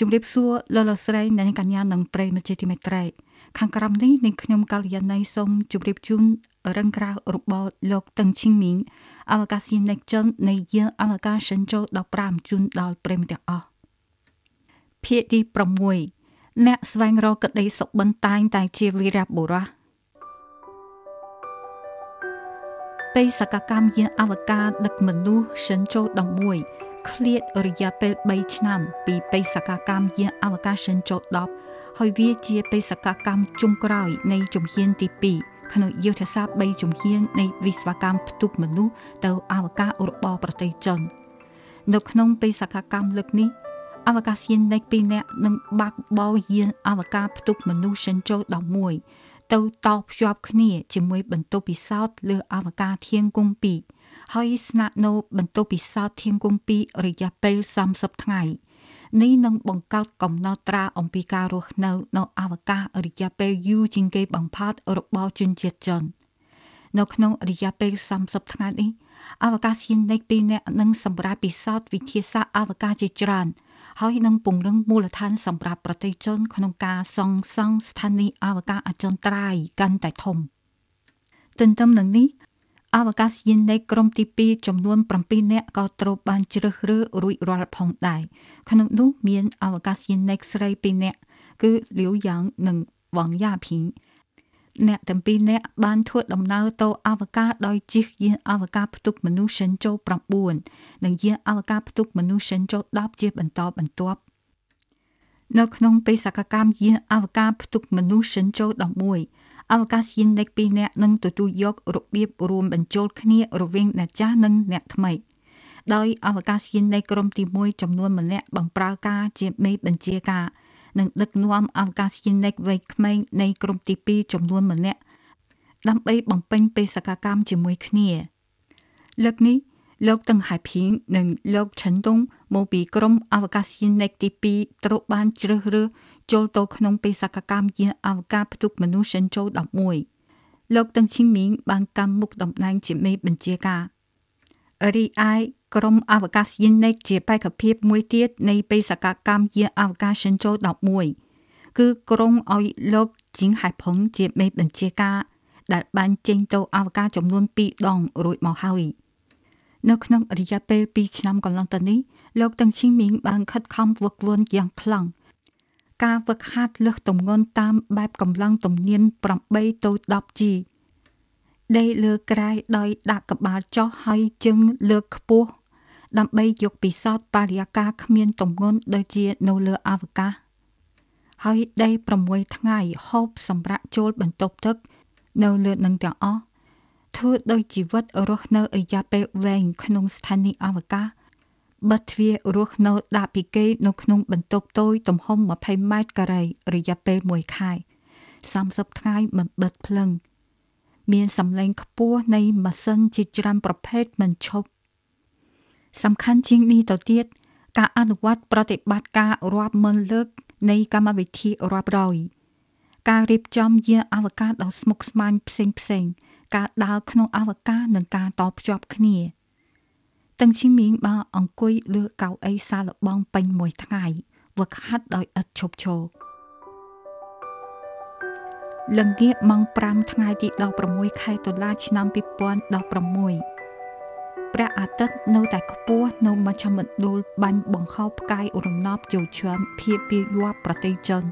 ជំរាបសួរលោកលោកស្រីអ្នកកញ្ញានិងប្រិយមិត្តជាទីមេត្រីខាងក្រោមនេះនាងខ្ញុំកល្យាណីសូមជម្រាបជូនរងក្រៅរបស់លោកតឹងឈីងមីងអវកាសយានិកជននៃយានអវកាសសិនជោ15ជូនដល់ប្រិយមិត្តទាំងអស់ភាគទី6អ្នកស្វែងរកក្តីសុបិនតែងតែជាវីរបុរសបេសកកម្មយានអវកាសដឹកមនុស្សសិនជោ11 ឃ្លាតរយៈពេល3ឆ្នាំ ពីបេសកកម្មយានអវកាស Shenzhou 10ហើយវាជាបេសកកម្មចុងក្រោយនៃជំហានទី2ក្នុងយុទ្ធសាស្ត្រ3ជំហាននៃវិស្វកម្មផ្ទុកមនុស្សទៅអវកាសរបស់ប្រទេសចិននៅក្នុងបេសកកម្មលើកនេះអវកាសយានិក2នាក់នឹងបាក់បោយានអវកាសផ្ទុកមនុស្ស Shenzhou 11ទៅតភ្ជាប់គ្នាជាមួយបន្ទប់ពិសោធន៍លើអវកាសធាងគង់2 ហើយស្នាក់នៅបន្ទប់ពិសោធន៍ធាងគង់ពីរយៈពេល30ថ្ងៃនេះនឹងបង្កើតកំណត់ត្រាអំពីការរស់នៅនៅអវកាសរយៈពេលយូរជាងគេបំផុតរបស់ជនជាតិចិននៅក្នុងរយៈពេល30ថ្ងៃនេះអវកាសយានិកពីរនាក់នឹងសម្រាប់ពិសោធន៍វិទ្យាសាស្ត្រអវកាសជាច្រើនហើយនឹងពង្រឹងមូលដ្ឋានសម្រាប់ប្រទេសជនក្នុងការសង់សង់ស្ថានីយ៍អវកាសអចិន្ត្រៃយ៍កាន់តែធំទន្ទឹមនឹងនេះ អវកាសយានិកក្រុមទី2ចំនួន7នាក់ក៏ត្រូវបានជ្រើសរើសរួចរាល់ផងដែរក្នុងនោះមានអវកាសយានិកស្រី2នាក់គឺលាវយ៉ាងនិងវងយ៉ាភីអ្នកទាំងពីរនាក់បានធ្វើដំណើរទៅអវកាសដោយជិះយានអវកាសផ្ទុកមនុស្សសិនចូល9និងយានអវកាសផ្ទុកមនុស្សសិនចូល10ជាបន្តបន្ទាប់នៅក្នុងបេសកកម្មយានអវកាសផ្ទុកមនុស្សសិនចូល11 អវកាសយានិក2នាក់នឹងទទួលយករបៀបរួមបញ្ចូលគ្នារវាងអ្នកចាស់និងអ្នកថ្មីដោយអវកាសយានិកក្រុមទី1ចំនួនម្នាក់បំប្រើការជាមេបញ្ជាការនិងដឹកនាំអវកាសយានិកវ័យក្មេងនៃក្រុមទី2ចំនួនម្នាក់ដើម្បីបំពេញបេសកកម្មជាមួយគ្នាលើកនេះលោកតឹងហៃភីងនិងលោកឆិនតុងមកពីក្រុមអវកាសយានិកទី2ត្រូវបានជ្រើសរើស ចូលទៅក្នុងបេសកកម្មយានអវកាសផ្ទុកមនុស្សសិនចូល11លោកតឹងឈីងមីងបានកម្មមុខតំណែងជាមេបញ្ជាការរីឯក្រុមអវកាសយានិកជាបេក្ខភាពមួយទៀតនៃបេសកកម្មយានអវកាសសិនចូល11គឺក្រុងឲ្យលោកជីងហៃផុងជាមេបញ្ជាការដែលបានចេញទៅអវកាសចំនួន2ដងរួចមកហើយនៅក្នុងរយៈពេល2ឆ្នាំកន្លងទៅនេះលោកតឹងឈីងមីងបានខិតខំវឹកវន់យ៉ាងខ្លាំង ការវឹកហាត់លើសទម្ងន់តាមបែបកម្លាំងទំនៀម8ទៅ 10G ដេកលើក្រែដោយដាក់ក្បាលចុះហើយជើងលើកខ្ពស់ដើម្បីយកពិសោធន៍បរិយាកាសគ្មានទម្ងន់ដូចជានៅលើអវកាសហើយដេក6ថ្ងៃហូបសម្រាប់ចូលបន្ទប់ទឹក នៅលើនឹងទាំងអស់ធ្វើដោយជីវិតរស់នៅរយៈពេលវែងក្នុងស្ថានីយ៍អវកាស បិទទ្វាររស់នៅដាក់ពីគេនៅក្នុងបន្ទប់តូចទំហំ20ម៉ែត្រការ៉េរយៈពេល1ខែ30ថ្ងៃមិនបិទភ្លើងមានសម្លេងខ្ពស់នៃម៉ាស៊ីនជាច្រើនប្រភេទមិនឈប់សំខាន់ជាងនេះទៅទៀតការអនុវត្តប្រតិបត្តិការរាប់ម៉ឺនលើក នៃកម្មវិធីរាប់រយការរៀបចំយានអវកាសដ៏ស្មុគស្មាញផ្សេងផ្សេងការដើរក្នុងអវកាសនិងការតភ្ជាប់គ្នា តឹងឈីមីងបានអង្គុយលើកៅអីសាឡបងពេញមួយថ្ងៃវឹកហាត់ដោយឥតឈប់ឈរលង្គាម៉ោង5ថ្ងៃទី16ខែតុលាឆ្នាំ2016ព្រះអាទិត្យនៅតែខ្ពស់នៅមជ្ឈមណ្ឌលបាញ់បង្ហោបផ្កាយរំណប់ចូលឈាមភៀបពីយប់ប្រទេសចិន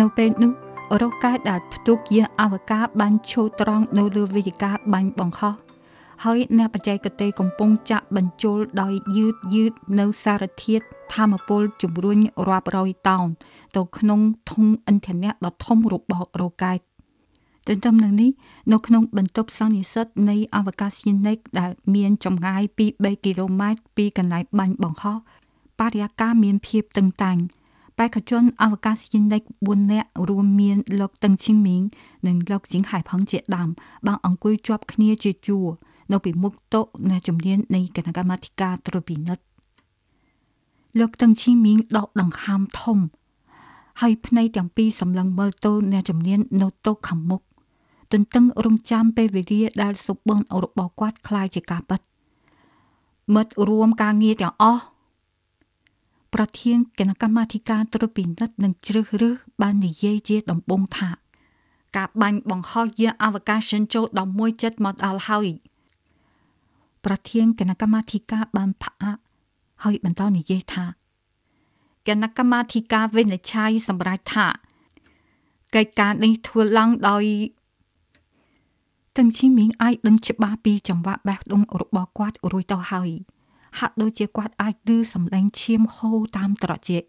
នៅពេលនោះរ៉ុកកែតដែលផ្ទុកយានអវកាសបានឈរត្រង់នៅលើវេទិកាបាញ់បង្ហោះ ហើយអ្នកបច្ចេកទេសកំពុងចាក់បញ្ចូលដោយយឺតយឺតនៅសារធាតុធម្មពលជំរុញរាប់រយតោនទៅក្នុងធុងឥន្ធនៈដ៏ធំរបស់រ៉ូកែតទន្ទឹមនឹងនេះនៅក្នុងបន្ទប់សន្និសិទនៃអវកាសយានិកដែលមានចម្ងាយពី3គីឡូម៉ែត្រពីកន្លែងបាញ់បង្ហោះបរិយាកាសមានភាពតឹងតែងបេក្ខជនអវកាសយានិក4នាក់រួមមានលោកតឹងឈីងមីងនិងលោកជីងហៃផងជាដើមបានអង្គុយជាប់គ្នាជាជួរ នៅពីមុខតុនៃជំនាញនៃគណៈកម្មាធិការត្រួតពិនិត្យលោកតឹងឈីមីងដកដង្ហើមធំហើយភ្នែកទាំងពីរសម្លឹងមើលទៅអ្នកជំនាញនៅតុខាងមុខទន្ទឹងរងចាំពេលវេលាដែលសុបិនរបស់គាត់คล้ายជាការពិតមិត្តរួមការងារទាំងអស់ ប្រធានគណៈកម្មាធិការត្រួតពិនិត្យនិងជ្រើសរើសបាននិយាយជាដំបូងថាការបាញ់បង្ហោះយានអវកាសចិនចូល11ចិត្តមកដល់ហើយ ប្រធានគណៈកម្មាធិការបានផ្អាកហើយបន្តនិយាយថាគណៈកម្មាធិការវិនិច្ឆ័យសម្រេចថាកិច្ចការនេះធ្វើឡើងដោយទាំងឈីមីងអាចដឹងច្បាស់ពីចង្វាក់បេះដូងរបស់គាត់រួចទៅហើយហាក់ដូចជាគាត់អាចឮសម្លេងឈាមហូរតាមត្រចៀក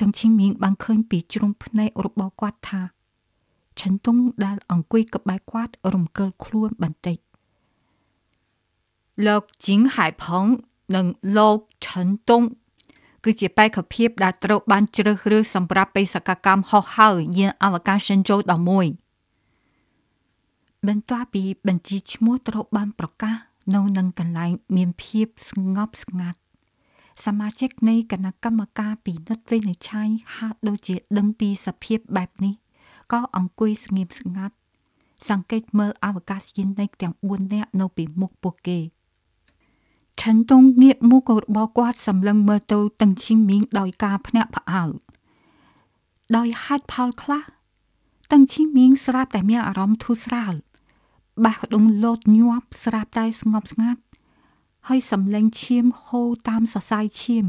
ទាំងឈីមីងបានឃើញពីជ្រុងភ្នែករបស់គាត់ថា ឆិនតុងដែលអង្គុយក្បែរគាត់រំកិលខ្លួនបន្តិចលោកជីងហៃផងនិងលោកឆិនតុងគឺជាបេក្ខភាពដែលត្រូវបានជ្រើសរើសសម្រាប់បេសកកម្មហោះហើរយានអវកាសចិនជូ11បន្ទាប់ពីបញ្ជីឈ្មោះត្រូវបានប្រកាសនៅនឹងកន្លែងមានភាពស្ងប់ស្ងាត់សមាជិកនៃគណៈកម្មការពិនិត្យវិនិច្ឆ័យហាក់ដូចជាដឹងពីសភាពបែបនេះ ក៏អង្គុយស្ងៀមស្ងាត់សង្កេតមើលអវកាសយានិកទាំង4នាក់នៅពីមុខពួកគេឆិនតុងងាកមុខរបស់គាត់សម្លឹងមើលទៅតឹងឈីមីងដោយការភ្ញាក់ផ្អើលដោយហេតុផលខ្លះតឹងឈីមីងស្រាប់តែមានអារម្មណ៍ធូរស្រាលបាសដងលោតញាប់ស្រាប់តែស្ងប់ស្ងាត់ហើយសំឡេងឈាមហូរតាមសរសៃឈាម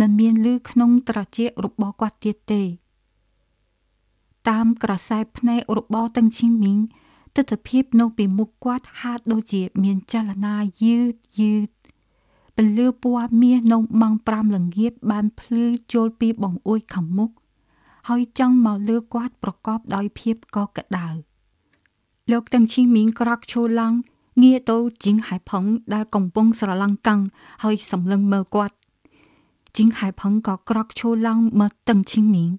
មិនមានលឺក្នុងត្រចៀករបស់គាត់ទៀតទេ តាមក្រសែភ្នែករបស់តឹងឈីមីងទស្សនភាពនៅពីមុខគាត់ហាក់ដូចជាមានចលនាយឺតយឺតពលឺពណ៌មាសនៅម៉ោង5ល្ងាចបានភ្លឺចូលពីបង្អួចខាងមុខហើយចង់មកលើគាត់ប្រកបដោយភាពកកក្ដៅលោកតឹងឈីមីងក្រកឈូឡើងងាកទៅជីងហៃផងដែលកំពុងស្រឡំកាំងហើយសម្លឹងមើលគាត់ជីងហៃផងក៏ក្រកឈូឡើងមើលតឹងឈីមីង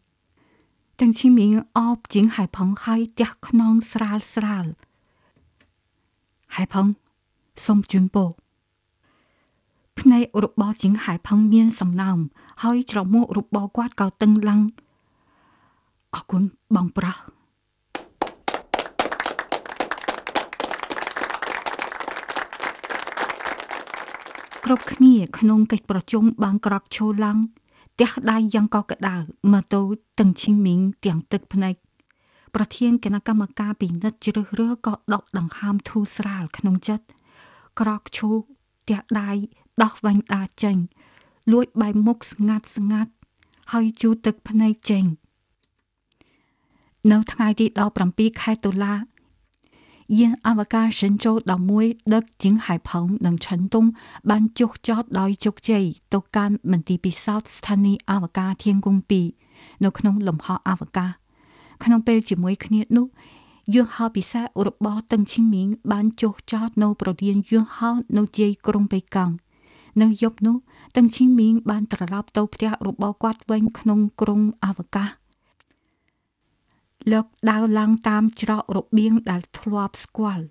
តឹងឈីមីងអបជីងហៃផងហើយទះខ្នងស្រាលស្រាលហៃផងសុំជូនពោភ្នែករបស់ជាងហៃផឹងមានសំណើមហើយច្រមុះរបស់គាត់ក៏តឹងឡើងអរគុណបងប្រុសគ្រប់គ្នាក្នុងកិច្ចប្រជុំបានក្រកឈោឡើង ទះដៃយ៉ាងកកក្ដៅមកទៅតឹងឈីមីងទាំងទឹកភ្នែកប្រធានគណៈកម្មការពិនិត្យជ្រើសរើសក៏ដកដង្ហើមធូរស្រាលក្នុងចិត្តក្រកឈូទះដៃដោះវែងដាចេញលួចបែរមុខស្ងាត់ស្ងាត់ហើយជូរទឹកភ្នែកចេញនៅថ្ងៃទី17ខែតុលា យានអវកាសសិនចូល11ដឹកជីងហៃផងនិងឆិនតុងបានចុះចតដោយជោគជ័យទៅកាន់មន្ទីរពិសោធន៍ស្ថានីយ៍អវកាសធាងគង់2នៅក្នុងលំហអវកាសក្នុងពេលជាមួយគ្នានោះយន្តហោះពិសេសរបស់តឹងឈីមីងបានចុះចតនៅប្រលានយន្តហោះនៅជ័យក្រុងប៉េកង់នៅយប់នោះតឹងឈីមីងបានត្រឡប់ទៅផ្ទះរបស់គាត់វិញក្នុងក្រុងអវកាស លោកដើរឡើងតាមច្រករបៀងដែលធ្លាប់ស្គាល់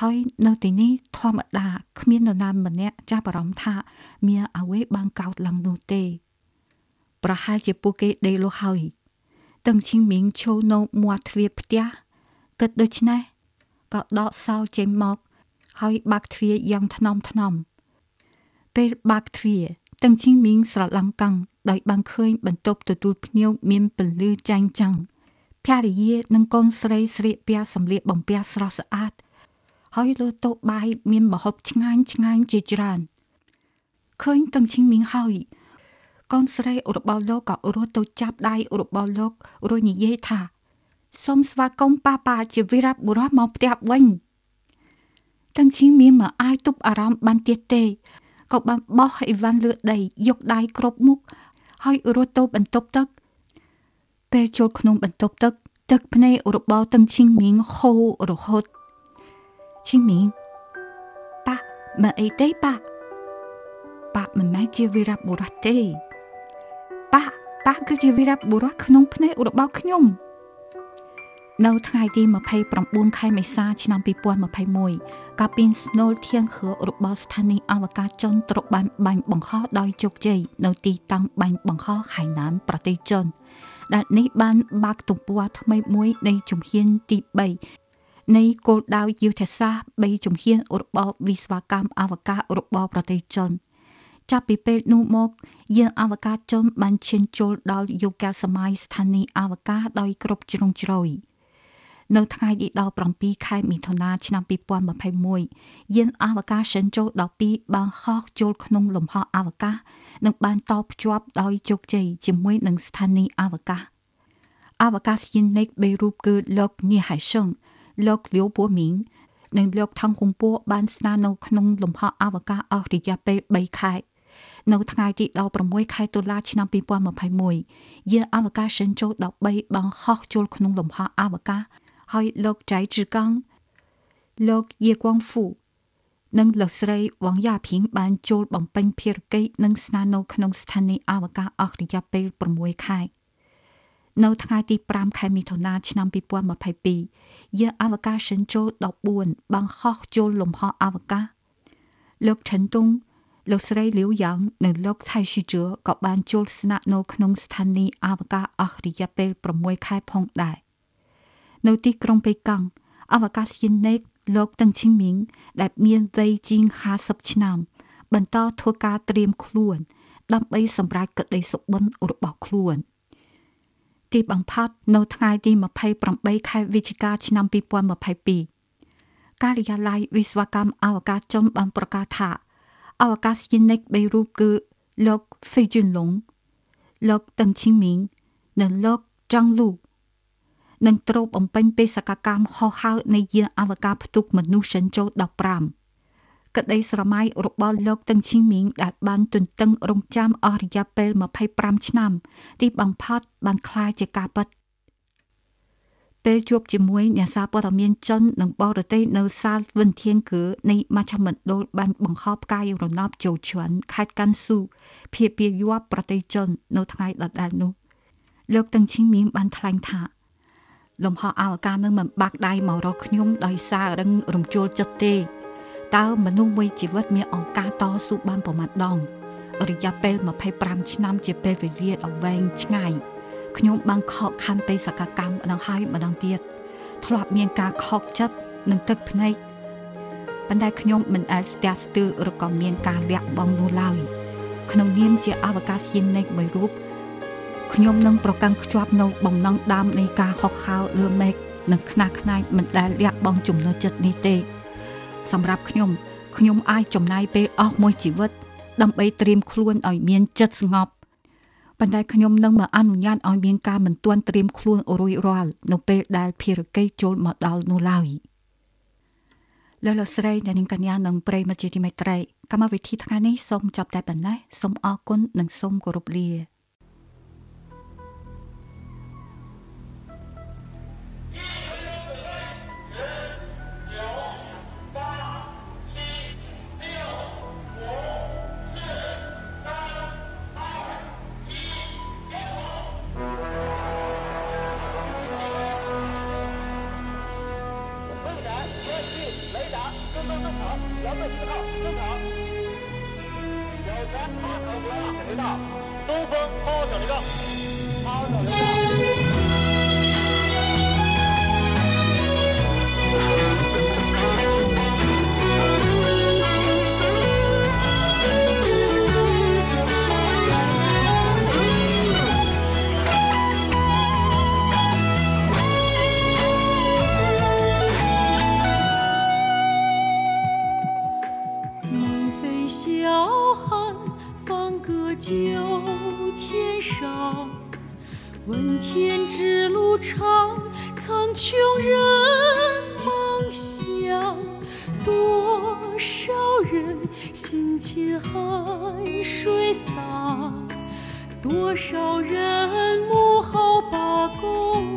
ហើយនៅទីនេះធម្មតាគ្មាននរណាម្នាក់ចាប់អារម្មណ៍ថាមានអ្វីបានកោតឡើងនោះទេ ប្រហែលជាពួកគេដេកលុះហើយតឹងឈីមីងឈរនៅមាត់ទ្វារផ្ទះគិតដូច្នេះក៏ដកសោចេញមកហើយបាក់ទ្វារយ៉ាងថ្នមថ្នមពេលបាក់ទ្វារតឹងឈីមីងស្រឡំកាំងដោយបានឃើញបន្ទប់ទទួលភ្ញៀវមានពលឺចាញ់ចាំង ភរិយានិងកូនស្រីស្លៀកពាក់សម្លៀកបំពាក់ស្រស់ស្អាត ហើយលើតុបាយមានម្ហូបឆ្ងាញ់ឆ្ងាញ់ជាច្រើនឃើញតឹងឈីមីងហើយកូនស្រីរបស់លោកក៏រត់ទៅចាប់ដៃរបស់លោករួចនិយាយថាសូមស្វាគមន៍ប៉ាប៉ាជាវីរៈបុរសមកផ្ទះវិញទាំងឈីមានមកអាយទប់អារម្មណ៍បានទៀតទេក៏បានបោះអីវ៉ាន់លើដីយកដៃគ្រប់មុខហើយរត់ទៅបន្ទប់ទឹក ពេលចូលក្នុងបន្ទប់ទឹក ទឹកភ្នែករបស់តឹងឈីមៀងហូររហូតឈីមៀងប៉ាមកអីទេប៉ាប៉ាមិនមែនជាវីរៈបុរសទេប៉ាប៉ាគឺជាវីរៈបុរសក្នុងភ្នែករបស់ខ្ញុំនៅថ្ងៃទី29ខែមេសាឆ្នាំ2021កាប៊ីនស្នូលធៀងខឺរបស់ស្ថានីយ៍អវកាសចុនត្រូវបានបាញ់បង្ហោះដោយជោគជ័យនៅទីតាំងបាញ់បង្ហោះហៃណានប្រទេសចិន ដែលនេះបានបើកទំព័រថ្មីមួយនៃជំហានទី3នៃគោលដៅយុទ្ធសាស្ត្រ3ជំហានរបបវិស្វកម្មអវកាសរបស់ប្រទេសចិនចាប់ពីពេលនោះមកយានអវកាសចិនបានឈានចូលដល់យុគសម័យស្ថានីយ៍អវកាសដោយគ្រប់ជ្រុងជ្រោយនៅថ្ងៃទី17ខែមិថុនាឆ្នាំ2021យានអវកាសសិនចូល12បានហោះចូលក្នុងលំហអវកាស និងបានតភ្ជាប់ដោយជោគជ័យជាមួយនឹងស្ថានីយ៍អវកាសអវកាសយានិកបេរូបគឺលោកញីហៃសឹងលោកលាវពួមីងនិងលោកថងហុងពួបានស្នាក់នៅក្នុងលំហអវកាសអស់រយៈពេល3ខែនៅថ្ងៃទី16ខែតុលាឆ្នាំ2021យានអវកាសសិនចូល13បានហោះចូលក្នុងលំហអវកាសហើយលោកចៃជឺកងលោកយេគួងហ្វូ និងលោកស្រីវងយ៉ាភីងបានចូលបំពេញភារកិច្ចនិងស្នាក់នៅក្នុងស្ថានីយ៍អវកាសអស់រយៈពេល6ខែនៅថ្ងៃទី5ខែមិថុនាឆ្នាំ2022យានអវកាសសិនចូល14បានហោះចូលលំហអវកាសលោកឆិនតុងលោកស្រីលាវយ៉ាងនិងលោកថៃស៊ីជឿក៏បានចូលស្នាក់នៅក្នុងស្ថានីយ៍អវកាសអស់រយៈពេល6ខែផងដែរនៅទីក្រុងប៉េកង់អវកាសយានិក លោកតឹងឈីងមីងដែលមានវ័យជាង50ឆ្នាំ បន្តធ្វើការត្រៀមខ្លួន ដើម្បីសម្រេចក្តីសុបិនរបស់ខ្លួនទីបំផុតនៅថ្ងៃទី28ខែវិច្ឆិកាឆ្នាំ2022ការិយាល័យវិស្វកម្មអវកាសចំបានប្រកាសថាអវកាសយានិក3រូបគឺលោកហ្វេជុនឡុងលោកតឹងឈីងមីងនិងលោកចង់លូ និងទ្របបំពេញបេសកកម្មខុសហៅនៃយានអវកាសផ្ទុកមនុស្សចិនចូល15ក្តីស្រមៃរបស់លោកតឹងឈីមីងដែលបានទន្ទឹងរង់ចាំអស់រយៈពេល25ឆ្នាំ ទីបំផុតបានក្លាយជាការពិតពេលជួបជាមួយអ្នកសារព័ត៌មានចិននិងបរទេសនៅសាលវិនធៀងគឺនៃមជ្ឈមណ្ឌលបានបង្ហោះផ្កាយរណបជោជន់ខេត្តកាន់ស៊ូភៀបពីយប់ប្រទេសចិន នៅថ្ងៃដដែលនោះលោកតឹងឈីមីងបានថ្លែងថា លំហអវកាសនឹងមិនបាក់ដៃមករកខ្ញុំដោយសាររឹងរំជួលចិត្តទេតើមនុស្សមួយជីវិតមានឱកាសតស៊ូបានប្រមាណដងរយៈពេល25ឆ្នាំជាពេលវេលាដ៏វែងឆ្ងាយខ្ញុំបានខកខានបេសកកម្មម្ដងហើយម្ដងទៀតធ្លាប់មានការខកចិត្តនិងទឹកភ្នែកប៉ុន្តែខ្ញុំមិនអាចស្ទះស្ទើរឬក៏មានការលាក់បង់នោះឡើយក្នុងនាមជាអវកាសយានិកមួយរូប ខ្ញុំនឹងប្រកាន់ខ្ជាប់នៅបំណងដើមនៃការហុកហើរលើមេឃនិងខ្នះខ្នែងមិនដែលលះបង់ចំណុចចិត្តនេះទេ សម្រាប់ខ្ញុំខ្ញុំអាចចំណាយពេលអស់មួយជីវិត ដើម្បីត្រៀមខ្លួនឲ្យមានចិត្តស្ងប់ប៉ុន្តែខ្ញុំនឹងមិនអនុញ្ញាតឲ្យមានការមិនទាន់ត្រៀមខ្លួនរួចរាល់នៅពេលដែលភារកិច្ចចូលមកដល់នោះឡើយលោកលោកស្រីអ្នកនាងកញ្ញានិងប្រិយមិត្តជាទីមេត្រីកម្មវិធីថ្ងៃនេះសូមចប់តែប៉ុណ្ណេះសូមអរគុណនិងសូមគោរពលា 辛勤汗水洒，多少人幕后把功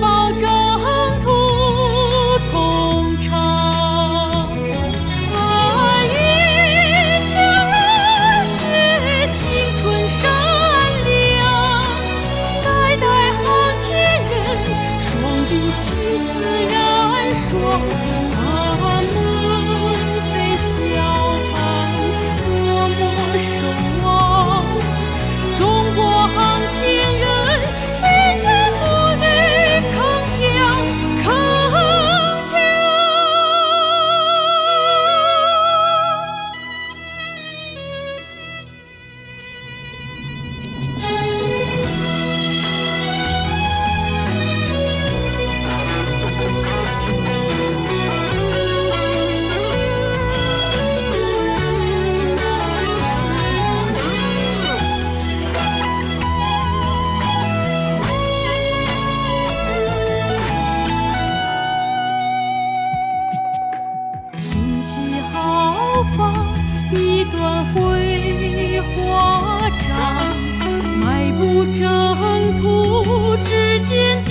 保障一段回花掌，迈步征途之间。